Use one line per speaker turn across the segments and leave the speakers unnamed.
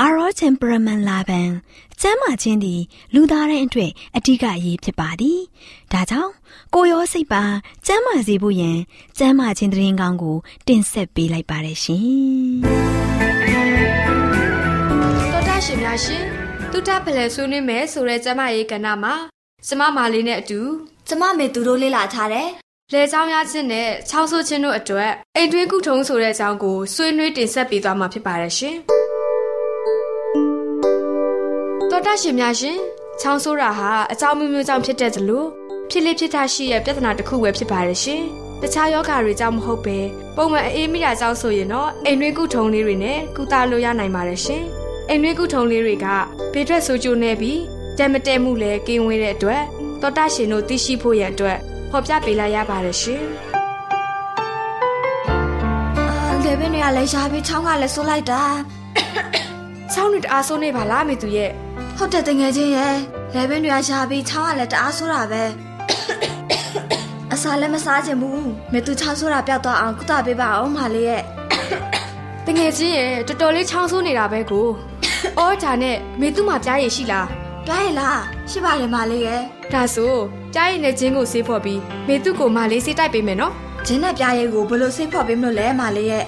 အာရော temperament လာပံကျမ်းမာခြင်းသည် လူသားတိုင်းအတွက်အထူးအရေးဖြစ်ပါသည်။ဒါကြောင့်ကိုရောစိတ်ပါကျမ်းမာစေဖို့ယင်ကျမ်းမာခြင်းတရင်ကောင်းကို တင်ဆက်ပေးလိုက်ပါတယ်ရှင်။
တော်တာရှင်များရှင်တုထဖလဲဆွေးနွေးမယ်ဆိုတဲ့ကျမ်းမာရေးကဏ္ဍမှာကျမမာလေးနဲ့အတူ
ကျမမေသူတို့လေ့လာထားတယ်။
လေချောင်းရခြင်းနဲ့ချောင်းဆိုးခြင်းတို့အတွက်အိမ်တွင်းကုထုံးဆိုတဲ့အကြောင်းကိုဆွေးနွေးတင်ဆက်ပေးသွားမှာဖြစ်ပါတယ်ရှင်။ တော်တရှင်များရှင်ချောင်းဆိုးတာဟာအကြောင်းမျိုးမျိုးကြောင့်ဖြစ်တဲ့သလိုဖြစ်လေဖြစ်ထရှိရဲ့ပြဿနာတစ်ခုပဲဖြစ်ပါရဲ့ရှင်တခြားယောဂါတွေကြောင့်မဟုတ်ပဲပုံမှန်အေးမိတာကြောင့်ဆိုရင်တော့အိမ်တွင်းကုထုံလေးတွေနဲ့ကုသလို့ရနိုင်ပါတယ်ရှင်အိမ်တွင်းကုထုံလေးတွေကဘေးထွက်ဆိုးကျိုးနေပြီးတမတဲမှုလည်းကင်းဝေးတဲ့အတွက်တော်တရှင်တို့သိရှိဖို့ရန်အတွက်ဖော်ပြပေးလိုက်ရပါတယ်ရှင်
အာလေဘင်းတွေကလည်းရှားပြီးချောင်းကလည်းဆိုးလိုက်တာ
ချောင်းတွေတအားဆိုးနေပါလားမေသူရဲ့
ဟုတ်တယ်တငယ်ချင်းရဲ့လေဘင်းတွေကရှားပြီးချောင်းကလည်းတအားဆိုးတာပဲအစာလည်းမစားချင်ဘူးမေသူချောင်းဆိုးတာပျောက်သွားအောင်ကုသပေးပါအောင်မလေးရဲ့
တငယ်ချင်းရဲ့တော်တော်လေးချောင်းဆိုးနေတာပဲကိုအော်ဒါနဲ့မေသူ့မှာကြားရည်ရှိလား
ပြားရည်လားရှိပါလေမလေးရဲ့
ဒါဆိုကြားရည်နဲ့ဂျင်းကိုဆေးဖော်ပြီးမေသူ့ကိုမလေးဆေးတိုက်ပေးမယ်နော်
ဂျင်းနဲ့ပြားရည်ကိုဘယ်လိုဆေးဖော်ပေးမလို့လဲမလေးရဲ့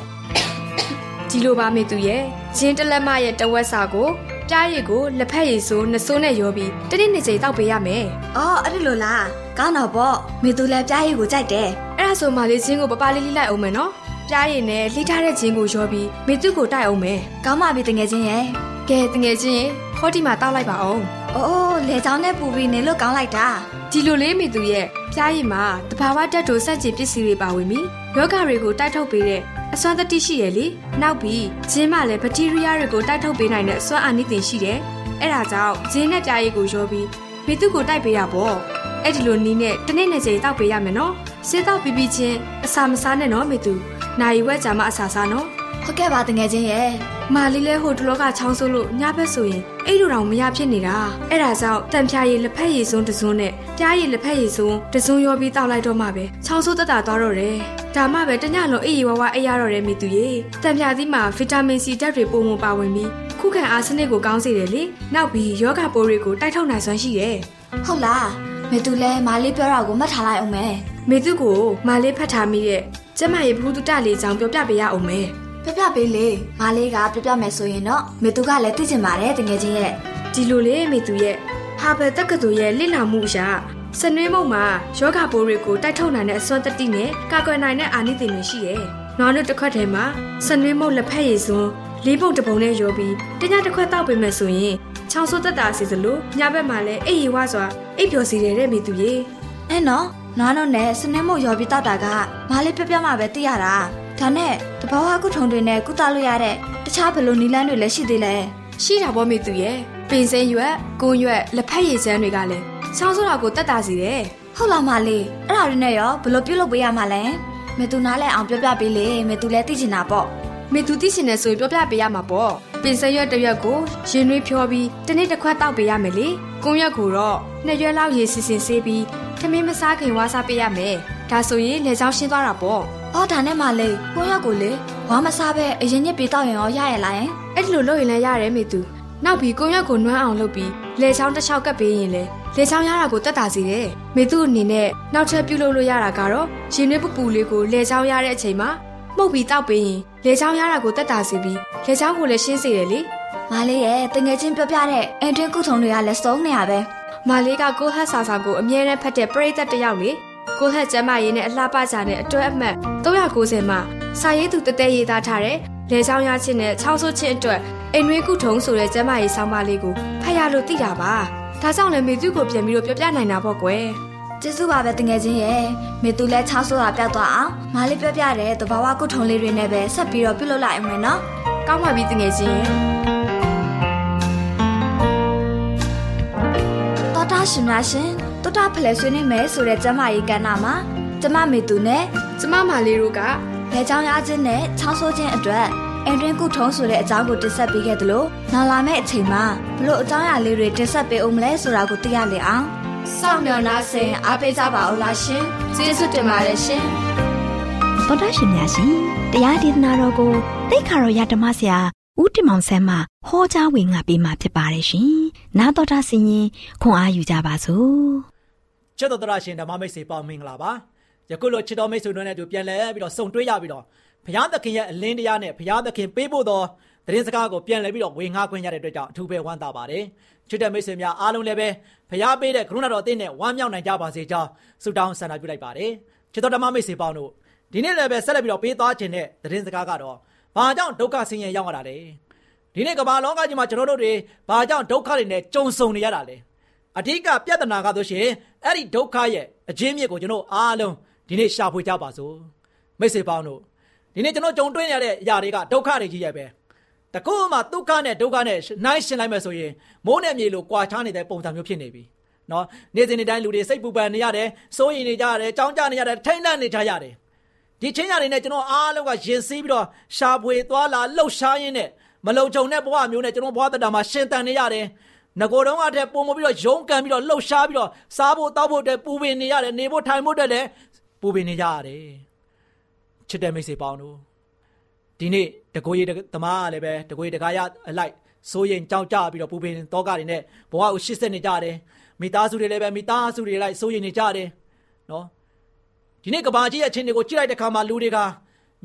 ဒီလိုပါမေသူရဲ့ဂျင်းတလက်မရဲ့တဝက်စာကို ပြားရည်ကိုလက်ဖက်ရည်ဆိုးနှစိုးနဲ့ရောပြီးတနည်းနေ့ချိန်တောက်ပေးရမယ်။
အော်အဲ့ဒီလိုလား။ကောင်းတော့ပေါ့။မေသူလည်းပြားရည်ကိုကြိုက်တယ်။
အဲ့ဒါဆိုမှလေးချင်းကိုပပလေးလေးလိုက်အောင်မယ်နော်။ပြားရည်နဲ့လှိထားတဲ့ချင်းကိုရောပြီးမေသူကိုတိုက်အောင်မယ်။
ကောင်းပါပြီတငယ်ချင်းရဲ့။
ကဲတငယ်ချင်းခေါတီမှာတောက်လိုက်ပါအောင်။
အိုးလေချောင်းနဲ့ပူပြီးနေလို့ကောင်းလိုက်တာ။
ဒီလိုလေးမေသူရဲ့ပြားရည်မှာတဘာဝတက်တို့စက်ချင်ပစ္စည်းတွေပါဝင်ပြီးယောဂတွေကိုတိုက်ထုတ်ပေးတဲ့အစွမ်းတတိရှိရလေနောက်ပြီးဂျင်းမှလည်းဘက်တီးရီးယားတွေကိုတိုက်ထုတ်ပေးနိုင်တဲ့အစွမ်းအာနိသင်ရှိတယ်အဲ့ဒါကြောင့်ဂျင်းနဲ့ပြားရည်ကိုရောပြီးမေသူကိုတိုက်ပေးရပေါ့အဲ့ဒီလိုနီးနဲ့တနေ့နဲ့ချိန်တောက်ပေးရမယ်နော်စေးတောက်ပြီးပြီးချင်းအစာမစားနဲ့နော်မေသူနိုင်ဝက်ကြာမှအစာစားနော်
ဟုတ်ကဲ့ပါတငယ်ချင်းရဲ့
မာလီလဲဟိုတလောကချောင်းဆိုးလို့ညဘက်ဆိုရင်အဲ့လိုတောင်မရဖြစ်နေတာအဲ့ဒါကြောင့်တန်ဖြာရည်လက်ဖက်ရည်စုံတစုံနဲ့ပြားရည်လက်ဖက်ရည်စုံတစုံရောပြီးတောက်လိုက်တော့မှပဲချောင်းဆိုးတက်တာသွားတော့တယ်ဒါမှပဲတညလုံးအေးရီဝါးဝါအေးရတော့တယ်မိသူရေတန်ဖြာသီးမှာဗီတာမင်စီဓာတ်တွေပုံမပါဝင်ပြီးခုခံအားစနစ်ကိုကောင်းစေတယ်လေနောက်ပြီးယောဂပိုးတွေကိုတိုက်ထုတ်နိုင်စွမ်းရှိတယ်
ဟုတ်လားမေသူလဲမာလေးပြောတာကိုမှတ်ထားလိုက်အောင်မယ်
မေသူကိုမာလေးဖတ်ထားမိတဲ့ကျမရဲ့ဘူးတုတလေးကြောင့်ပြောပြပေးရအောင်မယ်
ပြပြပေးလေမာလေးကပြပြမယ်ဆိုရင်တော့မေသူကလည်းသိချင်ပါတယ်တကယ်ချင်းရဲ့
ဒီလိုလေမေသူရဲ့ဟာဘယ်တက္ကသိုလ်ရဲ့လိလာမှုအရာစနွေးမုံမှာယောဂပိုးတွေကိုတိုက်ထုတ်နိုင်တဲ့အစွမ်းတတိနဲ့ကာကွယ်နိုင်တဲ့အာနိသင်တွေရှိတယ်။နောက်တစ်ခွက်ထဲမှာစနွေးမုံလက်ဖက်ရည်စွန်းလေးပုံတပုံနဲ့ရောပြီးတညတစ်ခွက်တောက်ပေးမယ်ဆိုရင်ချောင်းဆိုးတက်တာစီစလို့ညဘက်မှာလည်းအိပ်ရီဝစွာအိပ်ပျော်စီတယ်တဲ့မိသူရေ
အဲနော်နွားတော့နဲ့စနွေးမုံရောပြီးတောက်တာကမာလေးပြပြမှပဲသိရတာ
ဒ
ဒါနဲ့တဘာဝကုထုံတွေနဲ့ကုသလို့ရတဲ့တခြားဘယ်လိုနည်းလမ်းတွေလည်းရှိသေးလဲ
ရှိတာပေါ့မေသူရဲ့ပင်စင်ရွက်ကွန်ရွက်လက်ဖက်ရည်ချမ်းတွေကလည်းချောင်းဆိုတာကိုတက်တာစီတယ်
ဟုတ်လားမလေးအဲ့ဒါတွေနဲ့ရောဘယ်လိုပြုလုပ်ပေးရမှာလဲမေသူနားလဲအောင်ပြောပြပေးလေမေသူလည်းသိချင်တာပေါ့
မေသူသိချင်တယ်ဆိုရင်ပြောပြပေးရမှာပေါ့ပင်စင်ရွက်တစ်ရွက်ကိုရင်နှွေးဖြောပြီးတစ်နေ့တစ်ခွက်တောက်ပေးရမယ်လေကွန်ရွက်ကိုတော့နှစ်ရွက်လောက်ရေစီစဉ်ဆေးပြီးထမင်းမစားခင်ဝါစားပေးရမယ်ဒါဆိုရင်လေချောင်းရှင်းသွားတာပေါ့
အော်ဒါနဲ့မလေးကိုရောက်ကိုလေဝါမစားပဲအရင်ညစ်ပြီးတောက်ရင်ရောရရလားယင်
အဲ့ဒီလိုလုပ်ရင်လည်းရတယ်မေသူနောက်ပြီးကွန်ရွက်ကိုနွမ်းအောင်လုပ်ပြီးလေချောင်းတစ်ချောက်ကပ်ပေးရင်လေလေချောင်းရတာကိုတက်တာစီတယ်မေသူအနေနဲ့နောက်ထပ်ပြုလုပ်လို့ရတာကတော့ရင်နှွေးပူပူလေးကိုလေချောင်းရတဲ့အချိန်မှာမှုတ်ပြီးတောက်ပေးရင်လေချောင်းရတာကိုတက်တာစီပြီးလေချောင်းကိုလည်းရှင်းစေတယ်လေ
မလေးရဲ့တငယ်ချင်းပြောပြတဲ့အန်တွင်းကုထုံတွေကလည်းစုံနေရပဲ
မာလေးကကိုဟတ်ဆာဆာကိုအမြဲတမ်းဖတ်တဲ့ပရိသတ်တစ်ယောက်လေ ကိုဟတ်ကျမ်းမာရေးနဲ့အလှပကြတဲ့အတွဲအမှတ်390မှာစာရေးသူတတဲရေးသားထားတဲ့လေချောင်းရချင်းနဲ့ချောင်းဆိုးချင်းအတွက်အိမ်ရွေးကုထုံဆိုတဲ့ကျမ်းမာရေးဆောင်းပါးလေးကိုဖတ်ရလို့သိတာပါဒါကြောင့်လည်းမေသူကိုပြန်ပြီးတော့ပြောပြနိုင်တာပေါ့ကွယ်
ကျေးဇူးပါပဲတငယ်ချင်းရဲ့မေသူလည်းချောင်းဆိုတာပျောက်သွားအောင်မလေးပြောပြတဲ့တဘာဝကုထုံလေးတွေနဲ့ပဲဆက်ပြီးတော့ပြုလုပ်လိုက်အောင်မယ်နော်
ကောင်းပါပြီတငယ်ချင်း
တော်တာရှင်များရှင် တော်တာဖလဲဆွေးနေမယ်ဆိုတဲ့ကျမကြီးကဏ္ဍမှာကျမမေသူနဲ့
ကျမမာလေးတို့က
လေချောင်းရခြင်းနဲ့ချောင်းဆိုးခြင်းအတွက်အန်တွင်းကုထုံးဆိုတဲ့အကြောင်းကိုတင်ဆက်ပေးခဲ့သလိုနောက်လာမယ့်အချိန်မှာဘလို့အကြောင်းအရာလေးတွေတင်ဆက်ပေးအောင်မလဲဆိုတာကိုသိရလေအောင်စောင့်မျှော်နှားဆင်အားပေးကြပါဦးလားရှင်ကျေးဇူးတင်ပါတယ်ရှင်
တော်တာရှင်များရှင်တရားဒေသနာတော်ကိုတိတ်ခါတော်ရဓမ္မဆရာဦးတင်မောင်ဆန်းမှဟောကြားဝင်ငါပေးมาဖြစ်ပါတယ်ရှင်။နာတော်တာဆင်ရင်ခွန်အားယူကြပါစို့။
ချစ်တော်တရရှင်ဓမ္မမိတ်ဆွေပေါင်းမင်္ဂလာပါယခုလိုချစ်တော်မိတ်ဆွေတို့နဲ့အတူပြန်လဲပြီးတော့ဆုံတွေ့ရပြီးတော့ဘုရားသခင်ရဲ့အလင်းတရားနဲ့ဘုရားသခင်ပေးဖို့သောသတင်းစကားကိုပြန်လဲပြီးတော့ဝေငှားခွင့်ရတဲ့အတွက်ကြောင့်အထူးပဲဝမ်းသာပါတယ်ချစ်တဲ့မိတ်ဆွေများအားလုံးလည်းပဲဘုရားပေးတဲ့ကရုဏာတော်အသင်းနဲ့ဝမ်းမြောက်နိုင်ကြပါစေကြောင်းဆုတောင်းဆန္ဒပြုလိုက်ပါတယ်ချစ်တော်ဓမ္မမိတ်ဆွေပေါင်းတို့ဒီနေ့လည်းပဲဆက်လက်ပြီးတော့ပေးသွားခြင်းတဲ့သတင်းစကားကတော့ဘာကြောင့်ဒုက္ခဆင်းရဲရောက်ရတာလဲဒီနေ့ကမ္ဘာလောကကြီးမှာကျွန်တော်တို့တွေဘာကြောင့်ဒုက္ခတွေနဲ့ကြုံဆုံနေရတာလဲ အဓိကပြဿနာကဆိုရှင်အဲ့ဒီဒုက္ခရဲ့အချင်းမြစ်ကိုကျွန်တော်အားလုံးဒီနေ့ရှာဖွေကြပါစို့မိတ်ဆွေပေါင်းတို့ဒီနေ့ကျွန်တော်ကြုံတွေ့ရတဲ့အရာတွေကဒုက္ခတွေကြီးရဲ့ပဲတကူမှဒုက္ခနဲ့ဒုက္ခနဲ့နှိုင်းရှင်းလိုက်မယ်ဆိုရင်မိုးနဲ့မြေလိုကွာခြားနေတဲ့ပုံစံမျိုးဖြစ်နေပြီနော်နေ့စဉ်နေ့တိုင်းလူတွေစိတ်ပူပန်နေရတယ်စိုးရိမ်နေကြရတယ်ကြောင်းကြနေရတယ်ထိမ့်လန့်နေကြရတယ်ဒီချင်းရတွေနဲ့ကျွန်တော်အားလုံးကရင်စည်းပြီးတော့ရှာဖွေသွားလာလှုပ်ရှားရင်းနဲ့မလုံခြုံတဲ့ဘဝမျိုးနဲ့ကျွန်တော်ဘဝတတမှာရှင်တန်နေရတယ် ငကိုတုံးအထက်ပုံမပြီးတော့ရုံးကန်ပြီးတော့လှုပ်ရှားပြီးတော့စားဖို့တောက်ဖို့အတွက်ပူပင်နေရတယ်နေဖို့ထိုင်ဖို့အတွက်လည်းပူပင်နေကြရတယ်ချစ်တဲ့မိတ်ဆွေပေါင်းတို့ဒီနေ့တကိုကြီးသမားကလည်းပဲတကိုကြီးတကားရအလိုက်စိုးရင်ကြောက်ကြပြီးတော့ပူပင်တောကတွေနဲ့ဘဝကိုရှစ်ဆက်နေကြတယ်မိသားစုတွေလည်းပဲမိသားစုတွေလိုက်စိုးရင်နေကြတယ်နော်ဒီနေ့ကဘာကြီးရဲ့အချင်းတွေကိုကြည့်လိုက်တဲ့ခါမှာလူတွေက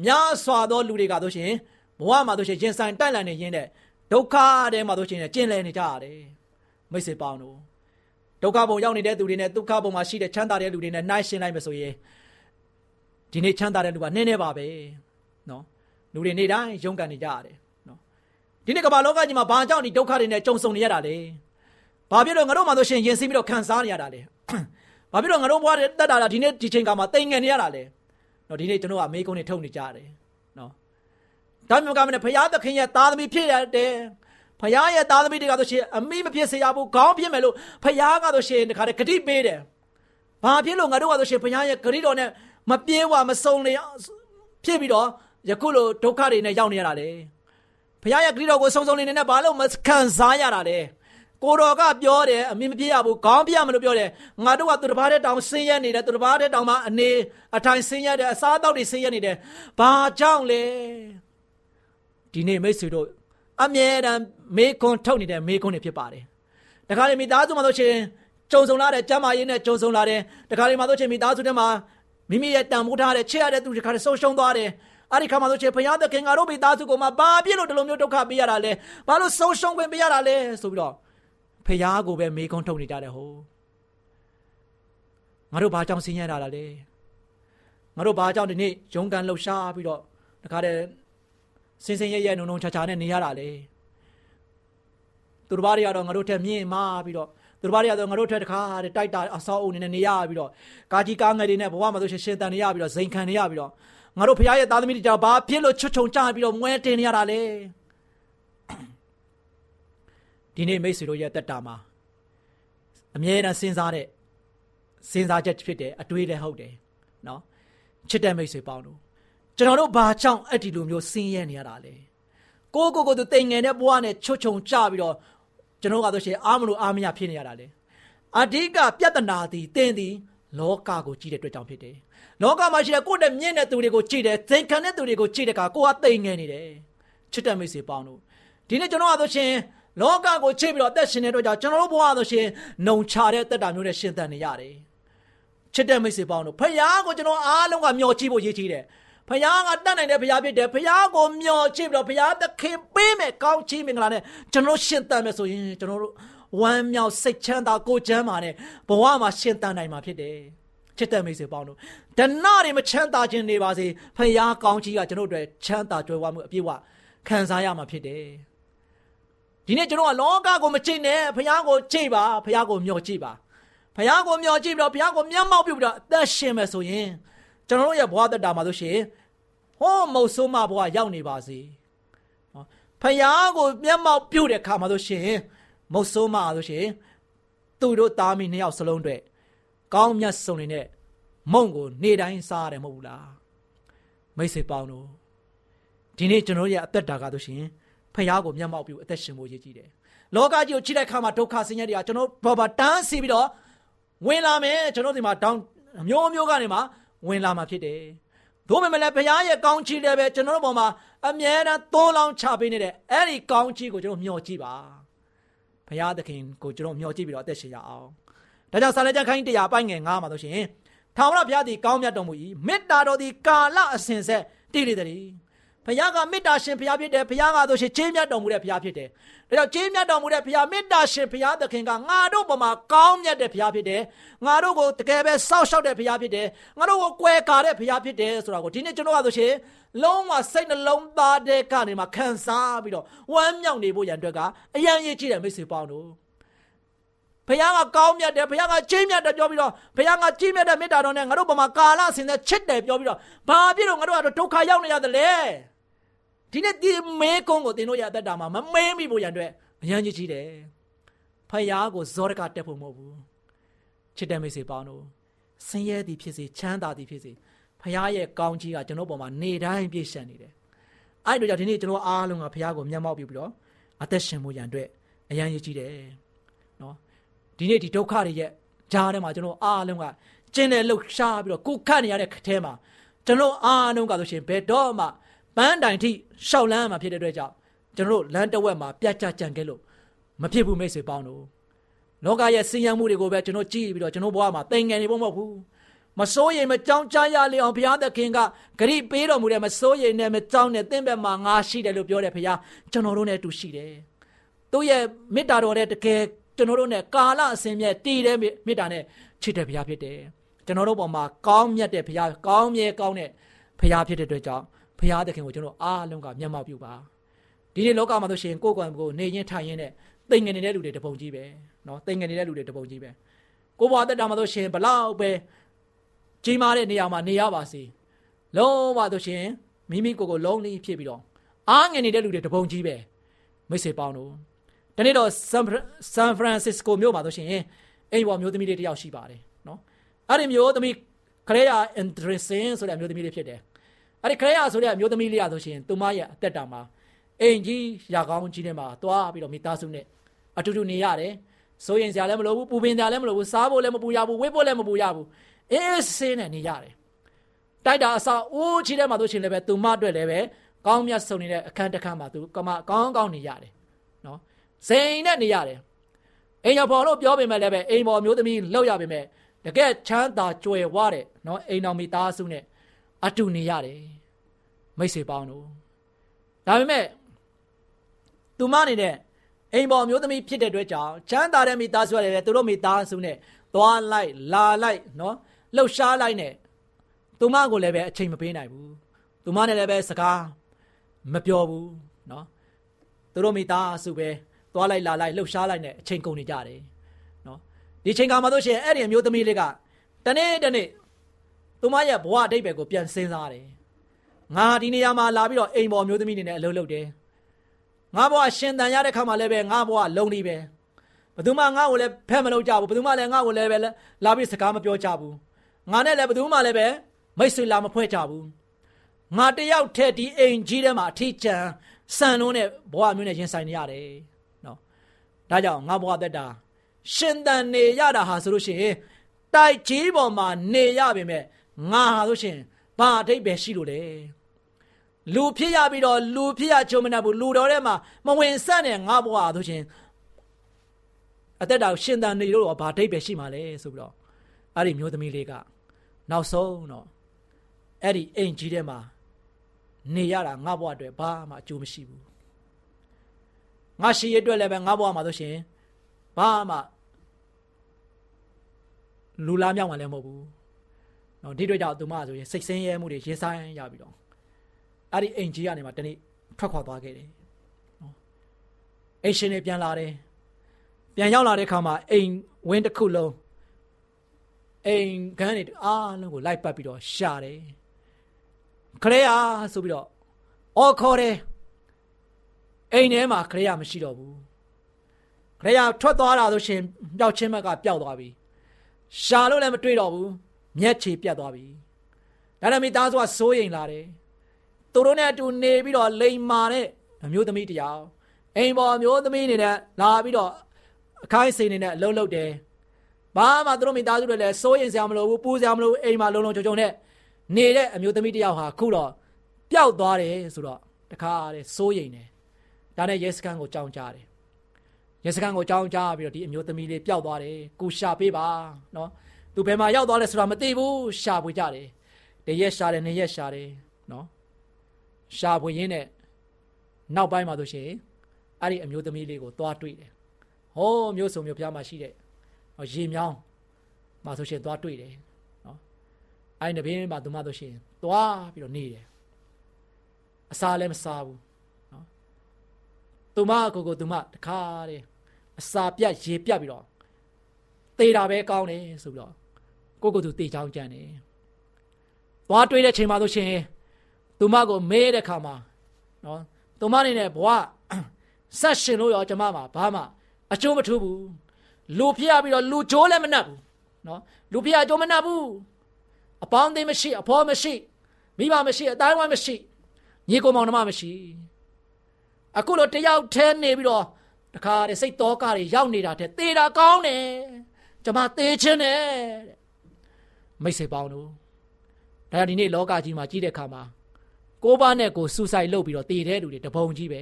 များစွာသောလူတွေကဆိုရှင်ဘဝမှာဆိုရှင်ရင်ဆိုင်တိုက်လန်နေရင်းတဲ့ဒုက္ခထဲမှာဆိုရှင်ကျင်လည်နေကြရတယ် မိတ်ဆွေပေါင်းတို့ဒုက္ခဘုံရောက်နေတဲ့သူတွေနဲ့ဒုက္ခဘုံမှာရှိတဲ့ချမ်းသာတဲ့လူတွေနဲ့နှိုင်းရှင်းလိုက်မယ်ဆိုရင်ဒီနေ့ချမ်းသာတဲ့လူကနည်းနည်းပါပဲနော်လူတွေနေ့တိုင်းရုန်းကန်နေကြရတယ်နော်ဒီနေ့ကမ္ဘာလောကကြီးမှာဘာကြောင့်ဒီဒုက္ခတွေနဲ့ကြုံဆုံနေရတာလဲဘာဖြစ်လို့ငါတို့မှဆိုရှင်ရင်ဆင်းပြီးတော့ခံစားနေရတာလဲဘာဖြစ်လို့ငါတို့ဘဝတွေတက်တာလားဒီနေ့ဒီချိန်ကမှတိမ်ငယ်နေရတာလဲနော်ဒီနေ့ကျွန်တော်ကမေးကုန်းတွေထုတ်နေကြတယ်နော်ဒါမျိုးကမနဲ့ဖရာသခင်ရဲ့သားသမီးဖြစ်ရတယ် ဖရာရဲ့သားသမီးတွေကဆိုရှင်အမိမဖြစ်စေရဘူးခေါင်းဖြစ်မယ်လို့ဖရာကဆိုရှင်တခါတည်းဂတိပေးတယ်ဘာဖြစ်လို့ငါတို့ကဆိုရှင်ဖရာရဲ့ဂတိတော်နဲ့မပြေးဝမစုံလေဖြစ်ပြီးတော့ယခုလိုဒုက္ခတွေနဲ့ရောက်နေရတာလေဖရာရဲ့ဂတိတော်ကိုစုံစုံနေနေနဲ့ဘာလို့မခံစားရတာလဲကိုတော်ကပြောတယ်အမြင်မပြေရဘူးခေါင်းပြရမလို့ပြောတယ်ငါတို့ကသူတစ်ပါးတည်းတောင်ဆင်းရဲနေတယ်သူတစ်ပါးတည်းတောင်မှအနေအထိုင်ဆင်းရဲတယ်အစားအသောက်တွေဆင်းရဲနေတယ်ဘာကြောင့်လဲဒီနေ့မိတ်ဆွေတို့ အမြဲတမ်းမေခွန်းထုတ်နေတဲ့မေခွန်းတွေဖြစ်ပါတယ်တခါလေမိသားစုမှာဆိုရှင်ကြုံဆုံလာတဲ့ကျမ်းမာရေးနဲ့ကြုံဆုံလာတယ်တခါလေမှာဆိုရှင်မိသားစုထဲမှာမိမိရဲ့တန်ဖိုးထားတဲ့ချစ်ရတဲ့သူတခါလေဆုံးရှုံးသွားတယ်အဲ့ဒီခါမှာဆိုရှင်ဘုရားသခင်ငါတို့မိသားစုကိုမှဘာဖြစ်လို့ဒီလိုမျိုးဒုက္ခပေးရတာလဲဘာလို့ဆုံးရှုံးခွင့်ပေးရတာလဲဆိုပြီးတော့ဖះကိုပဲမေခွန်းထုတ်နေကြတယ်ဟိုငါတို့ဘာကြောင့်ဆင်းရဲတာလဲငါတို့ဘာကြောင့်ဒီနေ့ရုန်းကန်လှုပ်ရှားပြီးတော့တခါတည်း စင်စင်ရဲရဲနုံနုံချာချာနဲ့နေရတာလေသူတို့ဘာတွေကတော့ငါတို့ထက်မြင့်မာပြီးတော့သူတို့ဘာတွေကတော့ငါတို့ထက်တခါတည်းတိုက်တာအဆောက်အုံနေနဲ့နေရပြီးတော့ကာကြီးကားငယ်တွေနဲ့ဘဝမှာဆိုရှင်ရှင်တန်နေရပြီးတော့ဇိမ်ခံနေရပြီးတော့ငါတို့ဖခင်ရဲ့သားသမီးတွေကြောင့်ဘာဖြစ်လို့ချွတ်ချုံကြပြီးတော့မွဲတင်နေရတာလဲဒီနေ့မိတ်ဆွေတို့ရဲ့တက်တာမှာအမြဲတမ်းစဉ်းစားတဲ့စဉ်းစားချက်ဖြစ်တယ်အတွေးလည်းဟုတ်တယ်နော်ချစ်တဲ့မိတ်ဆွေပေါင်းတို့ ကျွန်တော်တို့ဘာကြောင့်အဲ့ဒီလိုမျိုးဆင်းရဲနေရတာလဲကိုကိုကိုသူတိမ်ငယ်တဲ့ဘဝနဲ့ချွတ်ချုံကြပြီးတော့ကျွန်တော်ကဆိုရှင်အားမလို့အားမရဖြစ်နေရတာလေအဓိကပြဿနာသည်တင်းသည်လောကကိုကြည့်တဲ့အတွက်ကြောင့်ဖြစ်တယ်လောကမှာရှိတဲ့ကိုယ့်နဲ့မြင့်တဲ့သူတွေကိုကြည့်တယ်သင်ခံတဲ့သူတွေကိုကြည့်တဲ့အခါကိုကတိမ်ငယ်နေတယ်ချစ်တဲ့မိတ်ဆွေပေါင်းတို့ဒီနေ့ကျွန်တော်ကဆိုရှင်လောကကိုချိတ်ပြီးတော့အသက်ရှင်နေတဲ့အတွက်ကြောင့်ကျွန်တော်တို့ဘဝဆိုရှင်နှုံချတဲ့တက်တာမျိုးနဲ့ရှင်သန်နေရတယ်ချစ်တဲ့မိတ်ဆွေပေါင်းတို့ဖခင်ကိုကျွန်တော်အားလုံးကမျှော်ကြည့်ဖို့ရည်ကြီးတယ် ဖခင်ကတတ်နိုင်တဲ့ဖခင်ဖြစ်တယ်ဖခင်ကိုမျှော်ကြည့်ပြီးတော့ဖခင်သခင်ပေးမယ်ကောင်းချီးမင်္ဂလာနဲ့ကျွန်တော်ရှင်သန်မယ်ဆိုရင်ကျွန်တော်တို့ဝမ်းမြောက်စိတ်ချမ်းသာကိုချမ်းသာနဲ့ဘဝမှာရှင်သန်နိုင်မှာဖြစ်တယ်ချစ်တဲ့မိတ်ဆွေပေါင်းတို့ဒဏတွေမချမ်းသာခြင်းနေပါစေဖခင်ကောင်းချီးကကျွန်တော်တို့အတွက်ချမ်းသာကြွယ်ဝမှုအပြည့်အဝခံစားရမှာဖြစ်တယ်ဒီနေ့ကျွန်တော်ကလောကကိုမကြည့်နဲ့ဖခင်ကိုကြည့်ပါဖခင်ကိုမျှော်ကြည့်ပါဖခင်ကိုမျှော်ကြည့်ပြီးတော့ဖခင်ကိုမျက်မှောက်ပြုပြီးတော့အသက်ရှင်မယ်ဆိုရင်ကျွန်တော်တို့ရဲ့ဘဝတက်တာမှာဆိုရှင် ဟောမုတ်ဆိုးမဘဝရောက်နေပါစေနော်ဖခင်ကိုမျက်မှောက်ပြုတဲ့ခါမှာဆိုရှင်မုတ်ဆိုးမဆိုရှင်သူတို့သားမီးနှစ်ယောက်စလုံးအတွက်ကောင်းမြတ်ဆုံးနေတဲ့မုံကို နေတိုင်းစားရတယ်မဟုတ်ဘူးလားမိတ်ဆွေပေါင်းတို့ဒီနေ့ကျွန်တော်ရဲ့အသက်တာကဆိုရှင်ဖះကိုမျက်မှောက်ပြုအသက်ရှင်ဖို့ရည်ကြည်တယ်လောကကြီးကိုချိတဲ့ခါမှာဒုက္ခဆင်းရဲတွေကကျွန်တော်ဘာဘာတန်းစီပြီးတော့ဝင်လာမယ်ကျွန်တော်ဒီမှာတောင်းမျိုးမျိုးကနေမှဝင်လာမှာဖြစ်တယ် သို့ပေမဲ့လည်းဘုရားရဲ့ကောင်းချီးလည်းပဲကျွန်တော်တို့ပေါ်မှာအမြဲတမ်းသုံးလောင်းချပေးနေတဲ့အဲ့ဒီကောင်းချီးကိုကျွန်တော်မျှော်ကြည့်ပါဘုရားသခင်ကိုကျွန်တော်မျှော်ကြည့်ပြီးတော့အသက်ရှင်ရအောင်ဒါကြောင့်ဆာလကြခိုင်းတရားပိုင်းငယ်9မှာဆိုရှင်ထာဝရဘုရားသည်ကောင်းမြတ်တော်မူ၏မေတ္တာတော်သည်ကာလအစဉ်ဆက်တည်လေသည် ဘုရားကမေတ္တာရှင်ဘုရားဖြစ်တယ်ဘုရားကဆိုရှင်ချေးမြတ်တော်မူတဲ့ဘုရားဖြစ်တယ်ဒါကြောင့်ချေးမြတ်တော်မူတဲ့ဘုရားမေတ္တာရှင်ဘုရားသခင်ကငါတို့ပေါ်မှာကောင်းမြတ်တဲ့ဘုရားဖြစ်တယ်ငါတို့ကိုတကယ်ပဲစောက်ရှောက်တဲ့ဘုရားဖြစ်တယ်ငါတို့ကိုကွယ်ကာတဲ့ဘုရားဖြစ်တယ်ဆိုတာကိုဒီနေ့ကျွန်တော်ကဆိုရှင်လုံးဝစိတ်နှလုံးသားတဲ့ကနေမှခံစားပြီးတော့ဝမ်းမြောက်နေဖို့ရန်အတွက်ကအယံရည်ကြည့်တဲ့မိတ်ဆွေပေါင်းတို့ဘုရားကကောင်းမြတ်တယ်ဘုရားကကြီးမြတ်တယ်ပြောပြီးတော့ဘုရားကကြီးမြတ်တဲ့မေတ္တာတော်နဲ့ငါတို့ဘုံမှာကာလဆင်တဲ့ချစ်တယ်ပြောပြီးတော့ဘာဖြစ်လို့ငါတို့ကတော့ဒုက္ခရောက်နေရတယ်လဲ ဒီနေ့ဒီမဲကုန်းကိုတင်တို့ရအသက်တာမှာမမဲမိဖို့ရန်အတွက်အရန်ကြီးကြီးတယ်ဖယားကိုဇောရကတက်ဖို့မဟုတ်ဘူးချစ်တဲ့မိတ်ဆွေပေါင်းတို့ဆင်းရဲသည်ဖြစ်စေချမ်းသာသည်ဖြစ်စေဖယားရဲ့ကောင်းကြီးကကျွန်တော်ပေါ်မှာနေတိုင်းပြည့်ရှံနေတယ်အဲ့တို့ကြောင့်ဒီနေ့ကျွန်တော်အားလုံးကဖယားကိုမျက်မှောက်ပြုပြီးတော့အသက်ရှင်ဖို့ရန်အတွက်အရန်ကြီးကြီးတယ်နော်ဒီနေ့ဒီဒုက္ခတွေရဲ့ကြားထဲမှာကျွန်တော်အားလုံးကကျင်းတဲ့လှုပ်ရှားပြီးတော့ကိုခတ်နေရတဲ့ထဲမှာကျွန်တော်အားလုံးကဆိုရှင်ဘယ်တော့မှ ပန်းတိုင်ထိရှောက်လန်းမှာဖြစ်တဲ့အတွက်ကြောင့်ကျွန်တော်တို့လမ်းတဝက်မှာပြတ်ကျကြံခဲ့လို့မဖြစ်ဘူးမိတ်ဆွေပေါင်းတို့လောကရဲ့ဆင်းရဲမှုတွေကိုပဲကျွန်တော်ကြည့်ပြီးတော့ကျွန်တော်ဘဝမှာတိမ်ငယ်နေဖို့မဟုတ်ဘူးမစိုးရိမ်မကြောက်ကြရလေအောင်ဘုရားသခင်ကဂရိပေးတော်မူတဲ့မစိုးရိမ်နဲ့မကြောက်နဲ့တင့်ဘက်မှာငါရှိတယ်လို့ပြောတယ်ဘုရားကျွန်တော်တို့နဲ့အတူရှိတယ်သူ့ရဲ့မေတ္တာတော်နဲ့တကယ်ကျွန်တော်တို့နဲ့ကာလအစဉ်မြဲတည်တဲ့မေတ္တာနဲ့ချစ်တဲ့ဘုရားဖြစ်တယ်ကျွန်တော်တို့ပေါ်မှာကောင်းမြတ်တဲ့ဘုရားကောင်းမြဲကောင်းတဲ့ဘုရားဖြစ်တဲ့အတွက်ကြောင့် ဘုရားသခင်ကိုကျွန်တော်အားလုံးကမျက်မှောက်ပြုပါဒီနေ့လောကမှာဆိုရှင်ကိုယ်ကွယ်ကိုနေရင်ထိုင်ရင်နဲ့တိမ်ငင်နေတဲ့လူတွေတပုံကြီးပဲเนาะတိမ်ငင်နေတဲ့လူတွေတပုံကြီးပဲကိုဘွားတက်တာမှာဆိုရှင်ဘလောက်ပဲကြီးမားတဲ့နေရာမှာနေရပါစေလုံးဝဆိုရှင်မိမိကိုယ်ကိုလုံးလေးဖြစ်ပြီးတော့အားငင်နေတဲ့လူတွေတပုံကြီးပဲမိတ်ဆွေပေါင်းတို့ဒီနေ့တော့ဆန်ဆန်ဖရန်စစ္စကိုမြို့မှာဆိုရှင်အိမ်ပေါ်မျိုးသမီးလေးတယောက်ရှိပါတယ်เนาะအဲ့ဒီမျိုးသမီးခရေယာအန်ဒရစင်ဆိုတဲ့မျိုးသမီးလေးဖြစ်တယ် အဲ့ဒီခရေယာဆိုတဲ့အမျိုးသမီးလေးရဆိုရှင်သူမရဲ့အသက်တာမှာအိမ်ကြီးရာကောင်းကြီးထဲမှာသွားပြီးတော့မိသားစုနဲ့အတူတူနေရတယ်စိုးရင်စရာလည်းမလိုဘူးပူပင်စရာလည်းမလိုဘူးစားဖို့လည်းမပူရဘူးဝေးဖို့လည်းမပူရဘူးအေးစင်းနဲ့နေရတယ်တိုက်တာအစာအိုးကြီးထဲမှာတို့ရှင်လည်းပဲသူမအတွက်လည်းပဲကောင်းမြတ်ဆုံးနေတဲ့အခန်းတစ်ခန်းမှာသူကမကောင်းကောင်းနေရတယ်နော်စိန်နဲ့နေရတယ်အိမ်တော်ပေါ်လို့ပြောပေမဲ့လည်းပဲအိမ်ပေါ်မျိုးသမီးလောက်ရပေမဲ့တကယ်ချမ်းသာကြွယ်ဝတဲ့နော်အိမ်တော်မိသားစုနဲ့ အတူနေရတယ်မိတ်ဆွေပေါင်းတို့ဒါပေမဲ့သူမနေတဲ့အိမ်ပေါ်မျိုးသမီးဖြစ်တဲ့အတွက်ကြောင့်ချမ်းသာတဲ့မိသားစုရတယ်သူတို့မိသားစုနဲ့သွားလိုက်လာလိုက်နော်လှုပ်ရှားလိုက်နဲ့သူမကိုလည်းပဲအချိန်မပေးနိုင်ဘူးသူမနဲ့လည်းပဲစကားမပြောဘူးနော်သူတို့မိသားစုပဲသွားလိုက်လာလိုက်လှုပ်ရှားလိုက်နဲ့အချိန်ကုန်နေကြတယ်နော်ဒီချိန်ကမှတို့ရှင်အဲ့ဒီအမျိုးသမီးလေးကတနေ့တနေ့ သူမရဲ့ဘဝအတိတ်ပဲကိုပြန်စဉ်းစားတယ်ငါဒီနေရာမှာလာပြီးတော့အိမ်ပေါ်မျိုးသမီးနေနဲ့အလုပ်လုပ်တယ်ငါဘဝရှင်တန်ရတဲ့ခါမှာလည်းပဲငါဘဝလုံးလေးပဲဘယ်သူမှငါ့ကိုလည်းဖက်မလုပ်ကြဘူးဘယ်သူမှလည်းငါ့ကိုလည်းပဲလာပြီးစကားမပြောကြဘူးငါနဲ့လည်းဘယ်သူမှလည်းပဲမိတ်ဆွေလာမဖွဲ့ကြဘူးငါတယောက်တည်းဒီအိမ်ကြီးထဲမှာအထီးကျန်စံလုံးနဲ့ဘဝမျိုးနဲ့ရင်ဆိုင်နေရတယ်နော်ဒါကြောင့်ငါဘဝသက်တာရှင်တန်နေရတာဟာဆိုလို့ရှိရင်တိုက်ကြီးပေါ်မှာနေရပါမယ် ငါဟာဆိုရှင်ဘာအထိပ်ပဲရှိလို့လဲလူဖြစ်ရပြီးတော့လူဖြစ်ရချုံမနေဘူးလူတော်ထဲမှာမဝင်ဆက်နဲ့ငါဘဝဆိုရှင်အသက်တာရှင်တန်နေလို့ဘာအထိပ်ပဲရှိမှာလဲဆိုပြီးတော့အဲ့ဒီမျိုးသမီးလေးကနောက်ဆုံးတော့အဲ့ဒီအိမ်ကြီးထဲမှာနေရတာငါဘဝအတွက်ဘာမှအကျိုးမရှိဘူးငါရှိရအတွက်လည်းပဲငါဘဝမှာဆိုရှင်ဘာမှလူလားမြောက်မှလည်းမဟုတ်ဘူး။ နော်ဒီတွေ့ကြောင့်သူမဆိုရင်စိတ်ဆင်းရဲမှုတွေရင်ဆိုင်ရပြီးတော့အဲ့ဒီအိမ်ကြီးကနေမှတနေ့ထွက်ခွာသွားခဲ့တယ်။နော်အိမ်ရှင်တွေပြန်လာတယ်။ပြန်ရောက်လာတဲ့အခါမှာအိမ်ဝင်းတစ်ခုလုံးအိမ်ခန်းတွေအားလုံးကိုလိုက်ပတ်ပြီးတော့ရှာတယ်။ခရေယာဆိုပြီးတော့အော်ခေါ်တယ်။အိမ်ထဲမှာခရေယာမရှိတော့ဘူး။ခရေယာထွက်သွားတာဆိုရှင်ပျောက်ချင်းဘက်ကပျောက်သွားပြီ။ရှာလို့လည်းမတွေ့တော့ဘူး မျက်ခြေပြတ်သွားပြီဒါနဲ့မိသားစုကစိုးရိမ်လာတယ်သူတို့နဲ့အတူနေပြီးတော့လိန်မာတဲ့အမျိုးသမီးတယောက်အိမ်ပေါ်မျိုးသမီးအနေနဲ့လာပြီးတော့အခိုင်းစိန်နေနဲ့အလုံးလုံးတယ်ဘာမှသူတို့မိသားစုတွေလည်းစိုးရိမ်စရာမလိုဘူးပူစရာမလိုဘူးအိမ်မှာလုံလုံခြုံခြုံနဲ့နေတဲ့အမျိုးသမီးတယောက်ဟာခုတော့ပျောက်သွားတယ်ဆိုတော့တခါတဲ့စိုးရိမ်တယ်ဒါနဲ့ရဲစခန်းကိုကြောင်းကြတယ်ရဲစခန်းကိုကြောင်းကြားပြီးတော့ဒီအမျိုးသမီးလေးပျောက်သွားတယ်ကိုရှာပေးပါနော် သူဘယ်မှာရောက်သွားလဲဆိုတာမသိဘူးရှာပွေကြတယ်တရက်ရှာတယ်နှစ်ရက်ရှာတယ်နော်ရှာပွေရင်းနဲ့နောက်ပိုင်းမှာဆိုရှင်အဲ့ဒီအမျိုးသမီးလေးကိုသွားတွေ့တယ်ဟောမျိုးစုံမျိုးဖျားမှာရှိတဲ့ရေမြောင်းမှာဆိုရှင်သွားတွေ့တယ်နော်အဲ့ဒီနဘင်းမှာသူမဆိုရှင်သွားပြီးတော့နေတယ်အစာလည်းမစားဘူးနော်သူမကိုကိုသူမတခါတည်းအစာပြတ်ရေပြတ်ပြီးတော့တေးတာပဲကောင်းတယ်ဆိုပြီးတော့ ကိုကိုသူတေးချောင်းကြံတယ်သွားတွေးတဲ့ချိန်မှာဆိုရှင်သူမကိုမေးတဲ့ခါမှာနော်သူမအနေနဲ့ဘဝဆက်ရှင်လို့ရောကျမမှာဘာမှအကျိုးမထူးဘူးလူဖျက်ပြီးတော့လူကြိုးလည်းမနှက်ဘူးနော်လူဖျက်ကြိုးမနှက်ဘူးအပေါင်းအသင်းမရှိအဖေါ်မရှိမိဘမရှိအတိုင်းဝိုင်းမရှိညီကိုမောင်နှမမရှိအခုလိုတယောက်တည်းနေပြီးတော့တခါတည်းစိတ်တော်ကတွေရောက်နေတာတဲ့သေတာကောင်းတယ်ကျမသေခြင်းတယ်တဲ့ မိတ်ဆွေပေါင်းတို့ဒါကြောင့်ဒီနေ့လောကကြီးမှာကြီးတဲ့ခါမှာကိုးပါးနဲ့ကိုစူဆိုင်လုပ်ပြီးတော့သေတဲ့လူတွေတပုံကြီးပဲ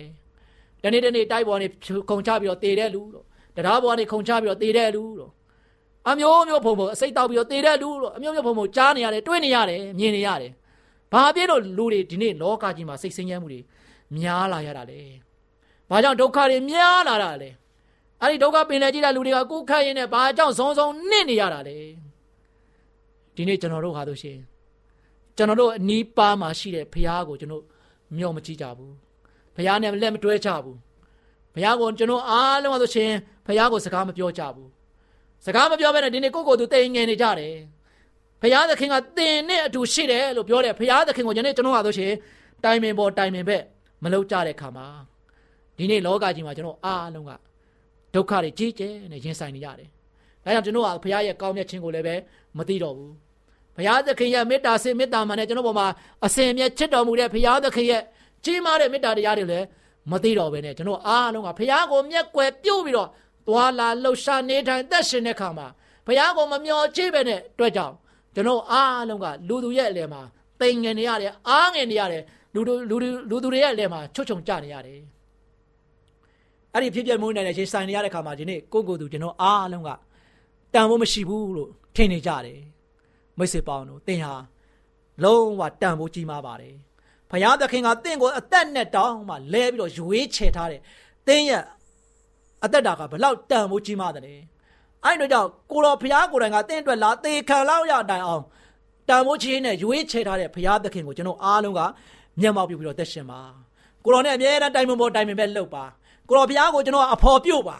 တနေ့တနေ့တိုက်ပေါ်နေခုံချပြီးတော့သေတဲ့လူတို့တရားပေါ်နေခုံချပြီးတော့သေတဲ့လူတို့အမျိုးမျိုးဖုံဖုံအစိတ်တောက်ပြီးတော့သေတဲ့လူတို့အမျိုးမျိုးဖုံဖုံကြားနေရတယ်တွေးနေရတယ်မြင်နေရတယ်ဘာဖြစ်လို့လူတွေဒီနေ့လောကကြီးမှာစိတ်ဆင်းရဲမှုတွေများလာရတာလဲဘာကြောင့်ဒုက္ခတွေများလာတာလဲအဲ့ဒီဒုက္ခပင်လယ်ကြီးတဲ့လူတွေကကိုယ်ခတ်ရင်းနဲ့ဘာကြောင့်ဇုံဇုံနစ်နေရတာလဲ ဒီနေ့ကျွန်တော်တို့ဟာဆိုရှင်ကျွန်တော်တို့အနီးပါးမှာရှိတဲ့ဘုရားကိုကျွန်တော်မျှော်မကြည့်ကြဘူးဘုရားနဲ့လက်မတွဲကြဘူးဘုရားကိုကျွန်တော်အားလုံးဆိုရှင်ဘုရားကိုစကားမပြောကြဘူးစကားမပြောဘဲနဲ့ဒီနေ့ကိုယ့်ကိုယ်သူတိမ်ငယ်နေကြတယ်ဘုရားသခင်ကတင်နဲ့အတူရှိတယ်လို့ပြောတယ်ဘုရားသခင်ကိုယနေ့ကျွန်တော်ဟာဆိုရှင်တိုင်ပင်ပေါ်တိုင်ပင်ဘက်မလုပ်ကြတဲ့ခါမှာဒီနေ့လောကကြီးမှာကျွန်တော်အားလုံးကဒုက္ခတွေကြီးကျယ်နဲ့ရင်ဆိုင်နေရတယ်။ဒါကြောင့်ကျွန်တော်ကဘုရားရဲ့ကောင်းမြတ်ခြင်းကိုလည်းပဲမသိတော့ဘူး။ ဘုရားသခင်ရဲ့မေတ္တာစေမေတ္တာမှနဲ့ကျွန်တော်ပေါ်မှာအစဉ်အမြဲချစ်တော်မူတဲ့ဘုရားသခင်ရဲ့ကြီးမားတဲ့မေတ္တာတရားတွေလည်းမသိတော့ဘဲနဲ့ကျွန်တော်အားလုံးကဘုရားကိုမျက်ကွယ်ပြုတ်ပြီးတော့သွာလာလှုပ်ရှားနေထိုင်သက်ရှင်တဲ့ခါမှာဘုရားကိုမမျှော်ကြည့်ပဲနဲ့တွေ့ကြောင်ကျွန်တော်အားလုံးကလူသူရဲ့အလယ်မှာတိမ်ငင်နေရတယ်အားငင်နေရတယ်လူလူလူလူသူတွေရဲ့အလယ်မှာချွတ်ချုံကြနေရတယ်အဲ့ဒီဖြစ်ပြမှုနဲ့လည်းရှင်ဆိုင်နေရတဲ့ခါမှာဒီနေ့ကိုကိုသူကျွန်တော်အားလုံးကတန်ဖို့မရှိဘူးလို့ထင်နေကြတယ် မိတ်ဆွေပေါင်းတို့သင်ဟာလုံးဝတန်ဖို့ကြီးမားပါတယ်ဘုရားသခင်ကသင်ကိုအသက်နဲ့တောင်းမှလဲပြီးတော့ရွေးချယ်ထားတယ်သင်ရဲ့အသက်တာကဘလောက်တန်ဖို့ကြီးမားတယ်အဲ့တို့ကြောင့်ကိုတော်ဘုရားကိုယ်တိုင်ကသင်အတွက်လာသေခံလောက်ရတိုင်အောင်တန်ဖိုးချင်းနဲ့ရွေးချယ်ထားတဲ့ဘုရားသခင်ကိုကျွန်တော်အားလုံးကမျက်မှောက်ပြုပြီးတော့သက်ရှင်ပါကိုတော်နဲ့အမြဲတမ်းတိုင်ပင်ပေါ်တိုင်ပင်ပဲလှုပ်ပါကိုတော်ဘုရားကိုကျွန်တော်အဖော်ပြုတ်ပါ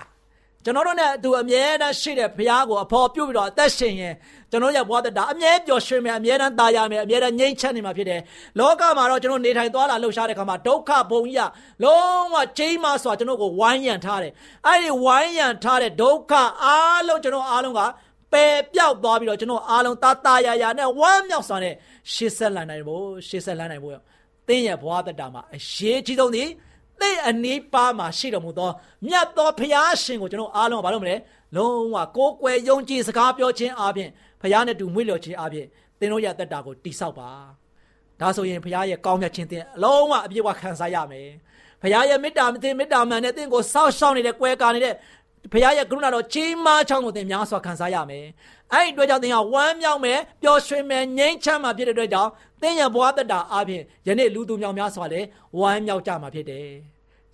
ကျွန်တော်တို့နဲ့အတူအမြဲတမ်းရှိတဲ့ဘုရားကိုအဖော်ပြုပြီးတော့အသက်ရှင်ရင် ကျွန်တော်ရဲ့ဘဝသက်တာအမြဲပျော်ရွှင်မယ်အမြဲတမ်းသာယာမယ်အမြဲတမ်းငြိမ်ချမ်းနေမှာဖြစ်တယ်လောကမှာတော့ကျွန်တော်နေထိုင်သွားလာလှုပ်ရှားတဲ့ခါမှာဒုက္ခဘုံကြီးကလုံးဝချိန်မစွာကျွန်တော်ကိုဝိုင်းရံထားတယ်အဲ့ဒီဝိုင်းရံထားတဲ့ဒုက္ခအားလုံးကျွန်တော်အားလုံးကပယ်ပြောက်သွားပြီးတော့ကျွန်တော်အားလုံးသာသာယာယာနဲ့ဝမ်းမြောက်စွာနဲ့ရှေ့ဆက်လာနိုင်ဖို့ရှေ့ဆက်လာနိုင်ဖို့သင်ရဲ့ဘဝသက်တာမှာအရေးကြီးဆုံးသည်သင်အနိပါမှာရှိတော်မူသောမြတ်သောဘုရားရှင်ကိုကျွန်တော်အားလုံးကဘာလို့မလဲလုံးဝကိုးကွယ်ယုံကြည်စကားပြောခြင်းအပြင် ဘုရားနဲ့တူမွေ့လျော်ခြင်းအပြင်သင်တို့ရဲ့တက်တာကိုတိဆောက်ပါဒါဆိုရင်ဘုရားရဲ့ကောင်းမြတ်ခြင်းသင်အလုံးဝအပြည့်အဝခံစားရမယ်ဘုရားရဲ့မေတ္တာသင်မေတ္တာမှန်နဲ့သင်ကိုစောင့်ရှောက်နေတဲ့ကွဲကာနေတဲ့ဘုရားရဲ့ကရုဏာတော်ကြီးမားချောင်းကိုသင်များစွာခံစားရမယ်အဲ့ဒီအတွက်ကြောင့်သင်ကဝမ်းမြောက်မယ်ပျော်ရွှင်မယ်ငြိမ်းချမ်းမှာဖြစ်တဲ့အတွက်ကြောင့်သင်ရဲ့ဘဝတက်တာအပြင်ယနေ့လူသူမြောင်များစွာလည်းဝမ်းမြောက်ကြမှာဖြစ်တယ်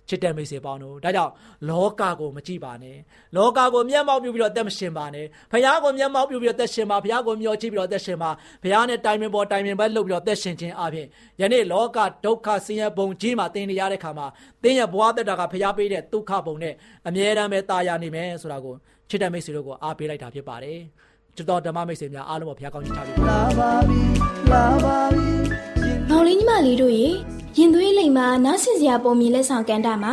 ချစ်တဲ့မိတ်ဆွေပေါင်းတို့ဒါကြောင့်လောကကိုမကြည့်ပါနဲ့လောကကိုမျက်မှောက်ပြုပြီးတော့တက်မရှင်ပါနဲ့ဘုရားကိုမျက်မှောက်ပြုပြီးတော့တက်ရှင်ပါဘုရားကိုမျှော်ကြည့်ပြီးတော့တက်ရှင်ပါဘုရားနဲ့တိုင်ပင်ပေါ်တိုင်ပင်ဘက်လှုပ်ပြီးတော့တက်ရှင်ခြင်းအပြင်ယနေ့လောကဒုက္ခဆင်းရဲပုံကြီးမှာသင်နေရတဲ့ခါမှာသင်ရဲ့ဘဝတက်တာကဘုရားပေးတဲ့ဒုက္ခပုံနဲ့အမြဲတမ်းပဲတာယာနေမယ်ဆိုတာကိုချစ်တဲ့မိတ်ဆွေတို့ကိုအားပေးလိုက်တာဖြစ်ပါတယ်ကျွတ်တော်ဓမ္မမိတ်ဆွေများအားလုံးကိုဘုရားကောင်းချီးချပေးပါလာပါပြီ
လာပါပြီမောင်လေးညီမလေးတို့ရေ ရင်သွေးလိမ်မှာနားဆင်စရာပုံမြင်လက်ဆောင်ကန်တာမှာ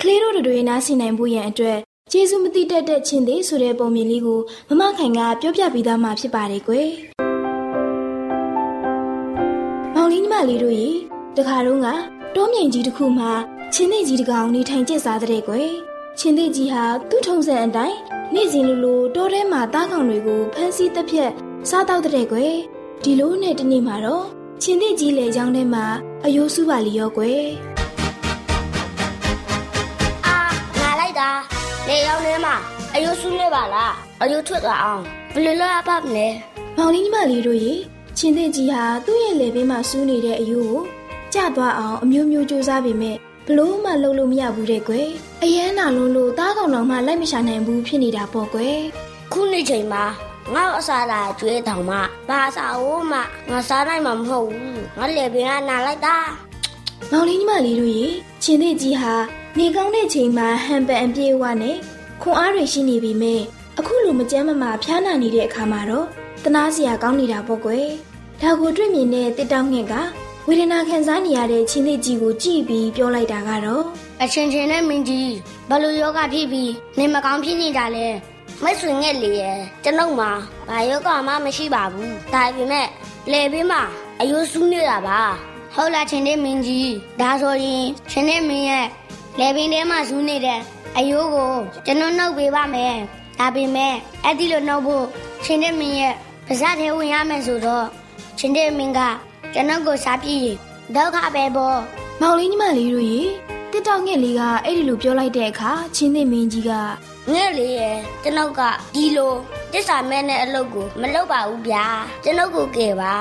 ကလေးတို့တွေနားဆင်နိုင်ဖို့ရန်အတွက်ကျေးဇူးမသိတတ်တဲ့ချင်းသေးဆိုတဲ့ပုံမြင်လေးကိုမမခိုင်ကပြောပြပေးသားမှာဖြစ်ပါတယ်ကွယ်။မောင်လေးညီမလေးတို့ရေတခါတော့ကတောမြိုင်ကြီးတစ်ခုမှာချင်းသေးကြီးတကောင်နေထိုင်ကျက်စားတဲ့ကွယ်။ချင်းသေးကြီးဟာသူ့ထုံစံအတိုင်းနေ့စဉ်လိုလိုတောထဲမှာတားကောင်တွေကိုဖမ်းဆီးတပ်ဖြတ်စားတောက်တဲ့ကွယ်။ဒီလိုနဲ့တနေ့မှာတော့ ချင်းသေးကြီးလေချောင်းထဲမှာအယိုးစုပါလီရောကွယ်။
လေရောင်းထဲမှာအယိုးဆူးနေပါလားအယိုးထွက်သွားအောင်ဘယ်လိုလုပ်ရပါမလဲ
မောင်လေးညီမလေးတို့ရေချင်းသိကြီးဟာသူ့ရဲ့လေဘေးမှာစူးနေတဲ့အယိုးကိုကျသွားအောင်အမျိုးမျိုးစူးစမ်းပေမဲ့ဘလို့မှလုပ်လို့မရဘူးတဲ့ကွယ်အရန်နာလုံးလို့တားကောင်တော်မှလိုက်မရှာနိုင်ဘူးဖြစ်နေတာပေါ့ကွယ်
ခုနေ့ချိန်မှာ ငါ့အစားလာကျွေးတောင်မှဘာသာအိုးမှငါစားနိုင်မှာမဟုတ်ဘူးငါလေဘေးကနာလိုက်တာ
မောင်လေးညီမလေးတို့ရေချင်းသိကြီးဟာနေကောင်းတဲ့ချိန်မှာဟန်ပန်အပြေးဝနဲ့ခွန်အားတွေရှိနေပြီမဲ့အခုလိုမကြမ်းမမာဖျားနာနေတဲ့အခါမှာတော့တနာစရာကောင်းနေတာပေါ့ကွယ်ဒါကိုတွေ့မြင်တဲ့တစ်တောင်းငှက်ကဝေဒနာခံစားနေရတဲ့ချင်းသိကြီးကိုကြည့်ပြီးပြောလိုက်တာကတော့
အချင်းချင်းနဲ့မင်းကြီးဘလို့ယောဂဖြစ်ပြီးနေမကောင်းဖြစ်နေတာလဲ မဆွေငက်လေရဲ့ကျွန်ုပ်မှာဘာယောဂမှမရှိပါဘူးဒါပေမဲ့လေဘေးမှာအယိုးဆူးနေတာပါဟုတ်လားချင်းတဲ့မင်းကြီးဒါဆိုရင်ချင်းတဲ့မင်းရဲ့လေပင်ထဲမှာဇူးနေတဲ့အယိုးကိုကျွန်တော်နှုတ်ပေးပါမယ်။ဒါပေမဲ့အဲ့ဒီလိုနှုတ်ဖို့ရှင်တဲ့မင်းရဲ့ပါဇက်ထဲဝင်ရမယ်ဆိုတော့ရှင်တဲ့မင်းကကျွန်တော်ကိုစားပြည့်ဒုက္ခပဲပေါ့။
မောင်လေးညီမလေးတို့ရေတစ်တောင်ငှက်လေးကအဲ့ဒီလိုပြောလိုက်တဲ့အခါချင်းသိမင်းကြီးက
ငှက်လေးရဲ့ကျွန်ုပ်ကဒီလိုတစ္ဆာမဲနဲ့အလုပ်ကိုမလုပ်ပါဘူးဗျာကျွန်ုပ်ကိုကယ်ပါ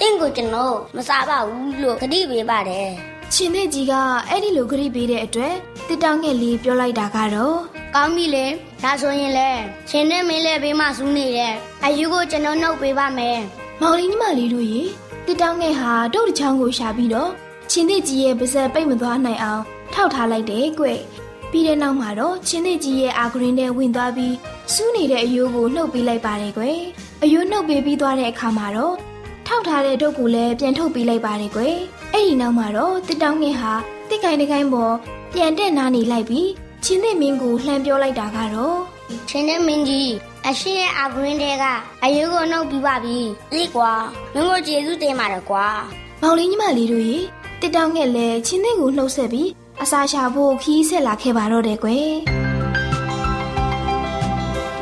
တင့်ကိုကျွန်တော်မစားပါဘူးလို့ခတိပေးပါတယ်
ရှင်သေးကြီးကအဲ့ဒီလိုခရီးပေးတဲ့အတွက်တစ်တောင်ငယ်လေးပြောလိုက်တာကတော့
ကောင်းပြီလေဒါဆိုရင်လေရှင်နဲ့မင်းလည်းဘေးမှာစူးနေတဲ့အယူကိုကျွန်တော်နှုတ်ပေးပါမယ်
မောင်လေးညီမလေးတို့ရေတစ်တောင်ငယ်ဟာတုတ်တချောင်းကိုရှာပြီးတော့ရှင်သေးကြီးရဲ့ပါဇက်ပိတ်မသွားနိုင်အောင်ထောက်ထားလိုက်တယ်ကွ ပြီးတဲ့နောက်မှာတော့ချင်းသေးကြီးရဲ့အာဂရင်းထဲဝင်သွားပြီးစူးနေတဲ့အယိုးကိုနှုတ်ပေးလိုက်ပါတယ်ကွယ်အယိုးနှုတ်ပေးပြီးသွားတဲ့အခါမှာတော့ထောက်ထားတဲ့ဒုတ်ကိုလည်းပြန်ထုတ်ပေးလိုက်ပါတယ်ကွယ်အဲ့ဒီနောက်မှာတော့တစ်တောင်းငယ်ဟာတစ်ကိုင်းတစ်ကိုင်းပေါ်ပြန်တက်နားနေလိုက်ပြီးချင်းသစ်မင်းကိုလှမ်းပြောလိုက်တာကတော့
ချင်းသစ်မင်းကြီးအရှင်ရဲ့အဂရင်းတဲကအယုကိုနှုတ်ပြီးပါပြီအေးကွာမင်းကိုကျေးဇူးတင်ပါတယ်ကွာ
မောင်လေးညီမလေးတို့ရေတစ်တောင်းငယ်လည်းချင်းသစ်ကိုနှုတ်ဆက်ပြီး အစာရှာဖို့ခီးဆက်လာခဲ့ပါတော့တယ်ကွယ်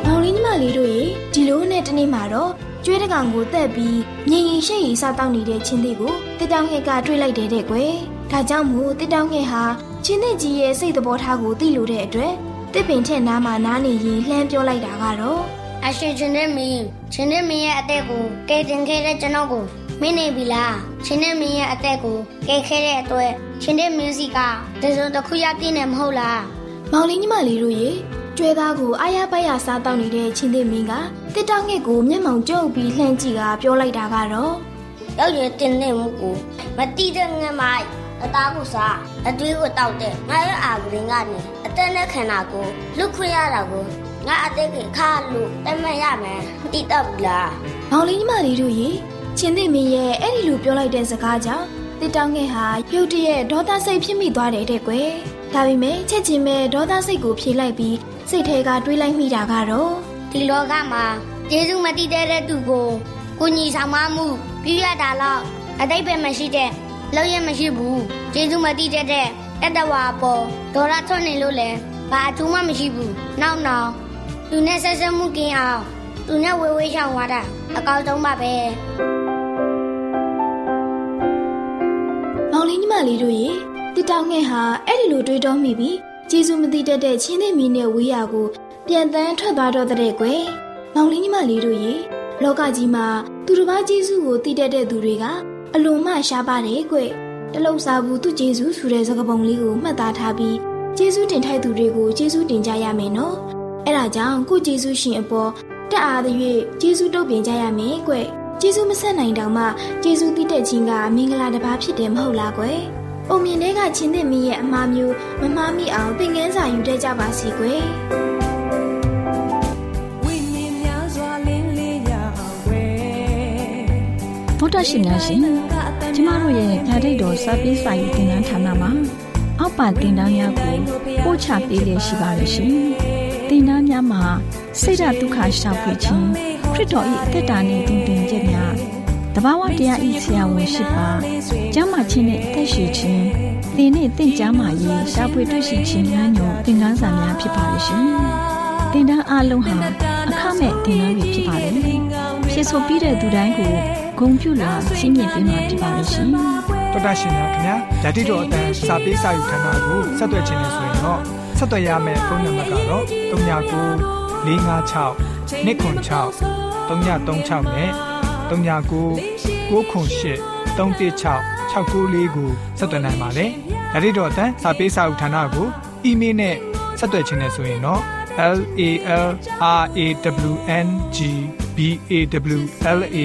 မောင်လေးညီမလေးတို့ရေဒီလိုနဲ့တနေ့မှာတော့ကျွေးတကောင်ကိုတက်ပြီးငင်ရင်ရှိတ်ရီစားတောက်နေတဲ့ချင်းသေးကိုတစ်တောင်ငှက်ကတွေ့လိုက်တယ်တဲ့ကွယ်။ဒါကြောင့်မို့တစ်တောင်ငှက်ဟာချင်းသေးကြီးရဲ့စိတ်သဘောထားကိုသိလို့တဲ့အတွက်တစ်ပင်ထက်နားမှာနားနေရင်လှမ်းပြောလိုက်တာကတော့
အရှင်ချင်းနဲ့မင်းချင်းနဲ့မင်းရဲ့အသက်ကိုကဲတင်ခဲ့တဲ့ကျွန်တော်ကို မင်းနေပြီလားချင်းနဲ့မင်းရဲ့အသက်ကိုကဲခဲ့တဲ့အတွက်ချင်းနဲ့မင်းစီကတစုံတစ်ခုရပြည့်နေမဟုတ်လား
မောင်လေးညီမလေးတို့ရေကျွဲသားကိုအားရပါရစားတောက်နေတဲ့ချင်းသေးမင်းကတစ်တောက်ငှက်ကိုမျက်မှောင်ကျုပ်ပြီးလှမ်းကြည့်ကပြောလိုက်တာကတော့
ရောက်ရတင်နေမှုကိုမတိတဲ့ငှက်မိုက်အသားကိုစားအသွေးကိုတောက်တဲ့ငါရဲ့အာဂရင်းကနေအသက်နဲ့ခန္ဓာကိုလွတ်ခွင့်ရတာကိုငါအသက်ခင်ခါလို့တမန်ရမယ်တိတော့ဘူးလား။
မောင်လေးညီမလေးတို့ရေ ချင်းသိမင်းရဲ့အဲ့ဒီလိုပြောလိုက်တဲ့စကားကြောင့်တစ်တောင်းငယ်ဟာပြုတ်တရဲ့ဒေါသစိတ်ဖြစ်မိသွားတယ်တဲ့ကွယ်။ဒါပေမဲ့ချက်ချင်းပဲဒေါသစိတ်ကိုဖြေလိုက်ပြီးစိတ်ထဲကတွေးလိုက်မိတာကတော့
ဒီလောကမှာကျေးဇူးမတည်တဲ့သူကိုကိုညီဆောင်မမှုပြရတာတော့အတိတ်ပဲမရှိတဲ့လောက်ရမရှိဘူးကျေးဇူးမတည်တဲ့တတဝါပေါ်ဒေါ်လာထွန်းနေလို့လဲဘာအထူးမှမရှိဘူးနောက်နောက်သူနဲ့ဆက်ဆက်မှုကင်းအောင် သူနဲ့ဝေဝေးရှောင်သွားတာအကောင်းဆုံးပါပဲ။
မောင်လေးညီမလေးတို့ရေတစ်တောင်းငယ်ဟာအဲ့ဒီလိုတွေးတောမိပြီးကျေးဇူးမသိတတ်တဲ့ချင်းသိမင်းနဲ့ဝေးရကိုပြန်တန်းထွက်သွားတော့တဲ့ကွယ်။မောင်လေးညီမလေးတို့ရေလောကကြီးမှာသူတစ်ပါးကျေးဇူးကိုသိတတ်တဲ့သူတွေကအလွန်မှရှားပါတယ်ကွယ်။တလုံးစားဘူးသူကျေးဇူးဆိုတဲ့စကားပုံလေးကိုမှတ်သားထားပြီးကျေးဇူးတင်ထိုက်သူတွေကိုကျေးဇူးတင်ကြရမယ်နော်။အဲ့ဒါကြောင့်ကိုကျေးဇူးရှင်အပေါ် တက်အားသရွေ့ကျေးဇူးတုတ်ပြင်ကြရမယ်ကွယ်။ကျေးဇူးမဆက်နိုင်တောင်မှကျေးဇူးတည်တဲ့ခြင်းကမင်္ဂလာတစ်ပါးဖြစ်တယ်မဟုတ်လားကွယ်။ပုံမြင်တွေကချင်းသစ်မီးရဲ့အမှားမျိုးမမှားမိအောင်သင်ခန်းစာယူတတ်ကြပါစီကွယ်။
ဝိညာဉ်များစွာလင်းလေးရဝဲ
ဗုဒ္ဓရှင်များရှင်ကျမတို့ရဲ့ဓာတိတ်တော်စာပေးစာယူတင်နန်းဌာနမှာအောက်ပါတင်ဒားများကိုပို့ချပေးလျက်ရှိပါတယ်ရှင် တင်ဒားများမှာဆိဒ္ဓဒုက္ခရှောင်ဖွေခြင်းခရစ်တော်၏အသက်တာနှင့်တူတင်ခြင်းများတဘာဝတရားဤဆရာဝန်ရှိပါကျမ်းမာခြင်းနဲ့အသက်ရှိခြင်းသင်နဲ့တင့်ကြမာရေးရှားဖွေတွေ့ရှိခြင်းများညွန်သင်ခန်းစာများဖြစ်ပါလိမ့်ရှင်တင်ဒားအလုံးဟာအခမဲ့တင်ဒားတွေဖြစ်ပါတယ်ဖြစ်ဆိုပြီးတဲ့သူတိုင်းကိုဂုံပြုလာရှင်းပြပေးမှာဖြစ်ပါလိမ့်ရှင်
တော်တာရှင်များခင်ဗျာဓာတိတော်အတန်းစာပေးစာယူဌာနကိုဆက်သွယ်ခြင်းနဲ့ဆိုရင်တော့ ဆက်သွယ်ရမယ့်ဖုန်းနံပါတ်ကတော့39 656 296 336နဲ့39 98 316 694ကိုဆက်သွင်းနိုင်ပါတယ်။ဒါ့အပြင်တော့အတန်းစာပေးစာဥထာဏာကိုအီးမေးလ်နဲ့ဆက်သွယ်ခြင်းနဲ့ဆိုရင်တော့ l a l r a w n g b a w l a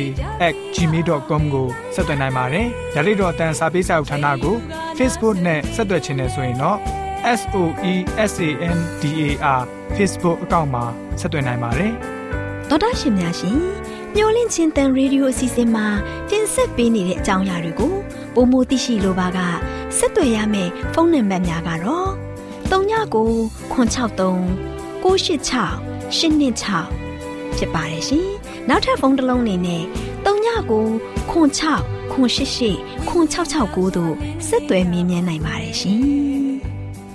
@ gmail.com ကိုဆက်သွင်းနိုင်ပါတယ်။ဒါ့အပြင်တော့အတန်းစာပေးစာဥထာဏာကို Facebook နဲ့ဆက်သွယ်ခြင်းနဲ့ဆိုရင်တော့ S O E S A N D A R Facebook အကောင့်မှာဆက်သွင်းနိုင်ပါတယ်။
တော်တာရှင်များရှင်မျော်လင့်ချင်းတန်ရေဒီယိုအစီအစဉ်မှာတင်ဆက်ပေးနေတဲ့အကြောင်းအရာတွေကိုပိုမိုသိရှိလိုပါကဆက်သွယ်ရမယ့်ဖုန်းနံပါတ်များကတော့39ကို663 986 126ဖြစ်ပါတယ်ရှင်။နောက်ထပ်ဖုန်းတစ်လုံးနေနဲ့39ကို6 6 688 669တို့ဆက်သွယ်မြင်းမြန်းနိုင်ပါတယ်ရှင်။